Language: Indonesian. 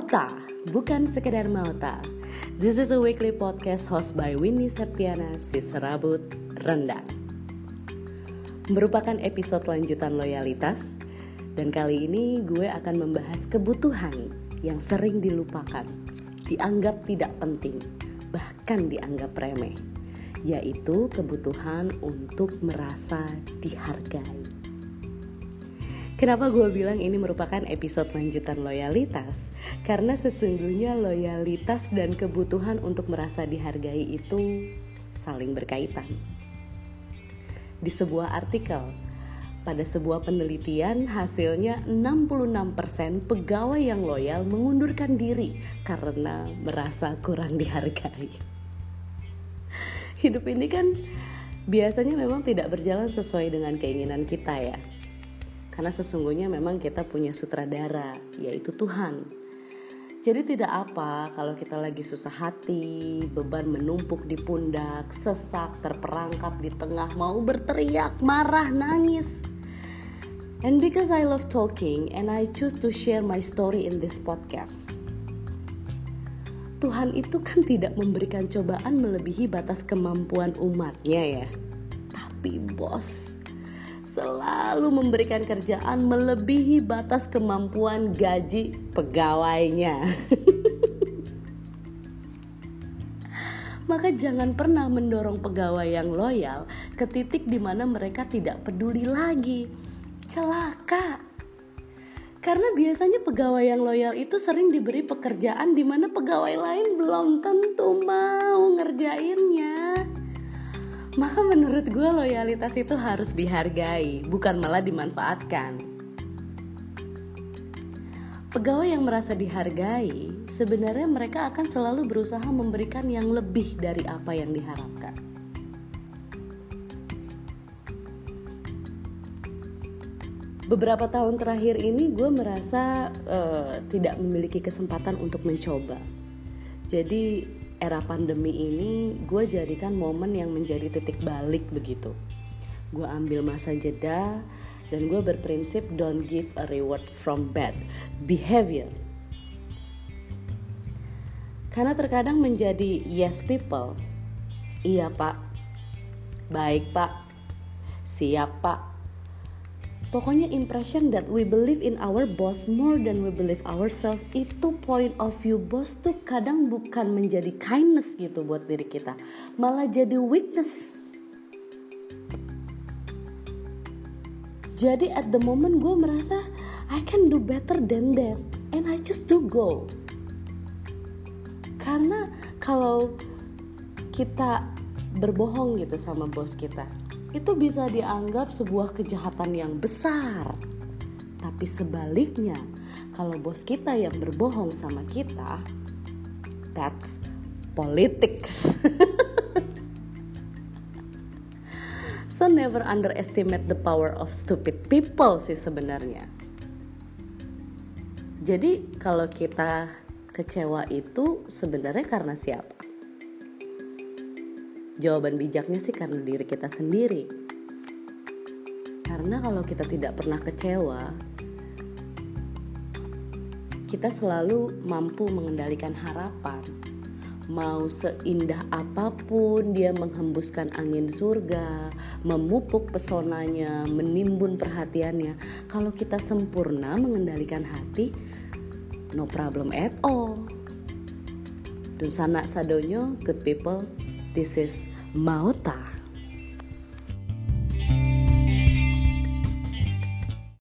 Mauta, bukan sekedar Mauta. This is a weekly podcast host by Winnie Septiana, si serabut rendang. Merupakan episode lanjutan loyalitas, dan kali ini gue akan membahas kebutuhan yang sering dilupakan, dianggap tidak penting, bahkan dianggap remeh, yaitu kebutuhan untuk merasa dihargai. Kenapa gue bilang ini merupakan episode lanjutan loyalitas? Karena sesungguhnya loyalitas dan kebutuhan untuk merasa dihargai itu saling berkaitan. Di sebuah artikel, pada sebuah penelitian hasilnya 66% pegawai yang loyal mengundurkan diri karena merasa kurang dihargai. Hidup ini kan biasanya memang tidak berjalan sesuai dengan keinginan kita ya karena sesungguhnya memang kita punya sutradara, yaitu Tuhan. Jadi tidak apa kalau kita lagi susah hati, beban menumpuk di pundak, sesak, terperangkap di tengah, mau berteriak, marah, nangis. And because I love talking and I choose to share my story in this podcast. Tuhan itu kan tidak memberikan cobaan melebihi batas kemampuan umatnya ya. Tapi bos, selalu memberikan kerjaan melebihi batas kemampuan gaji pegawainya. Maka jangan pernah mendorong pegawai yang loyal ke titik di mana mereka tidak peduli lagi. Celaka. Karena biasanya pegawai yang loyal itu sering diberi pekerjaan di mana pegawai lain belum tentu mau ngerjainnya. Maka menurut gue loyalitas itu harus dihargai, bukan malah dimanfaatkan. Pegawai yang merasa dihargai, sebenarnya mereka akan selalu berusaha memberikan yang lebih dari apa yang diharapkan. Beberapa tahun terakhir ini gue merasa uh, tidak memiliki kesempatan untuk mencoba. Jadi era pandemi ini gue jadikan momen yang menjadi titik balik begitu. Gue ambil masa jeda dan gue berprinsip don't give a reward from bad behavior. Karena terkadang menjadi yes people. Iya pak, baik pak, siap pak, Pokoknya impression that we believe in our boss more than we believe ourselves itu point of view boss tuh kadang bukan menjadi kindness gitu buat diri kita, malah jadi weakness. Jadi at the moment gue merasa I can do better than that and I just do go. Karena kalau kita berbohong gitu sama bos kita, itu bisa dianggap sebuah kejahatan yang besar. Tapi sebaliknya, kalau bos kita yang berbohong sama kita, that's politics. so never underestimate the power of stupid people sih sebenarnya. Jadi kalau kita kecewa itu sebenarnya karena siapa? Jawaban bijaknya sih karena diri kita sendiri. Karena kalau kita tidak pernah kecewa, kita selalu mampu mengendalikan harapan. Mau seindah apa pun dia menghembuskan angin surga, memupuk pesonanya, menimbun perhatiannya. Kalau kita sempurna mengendalikan hati, no problem at all. Dan sana sadonyo, good people, this is Mauta.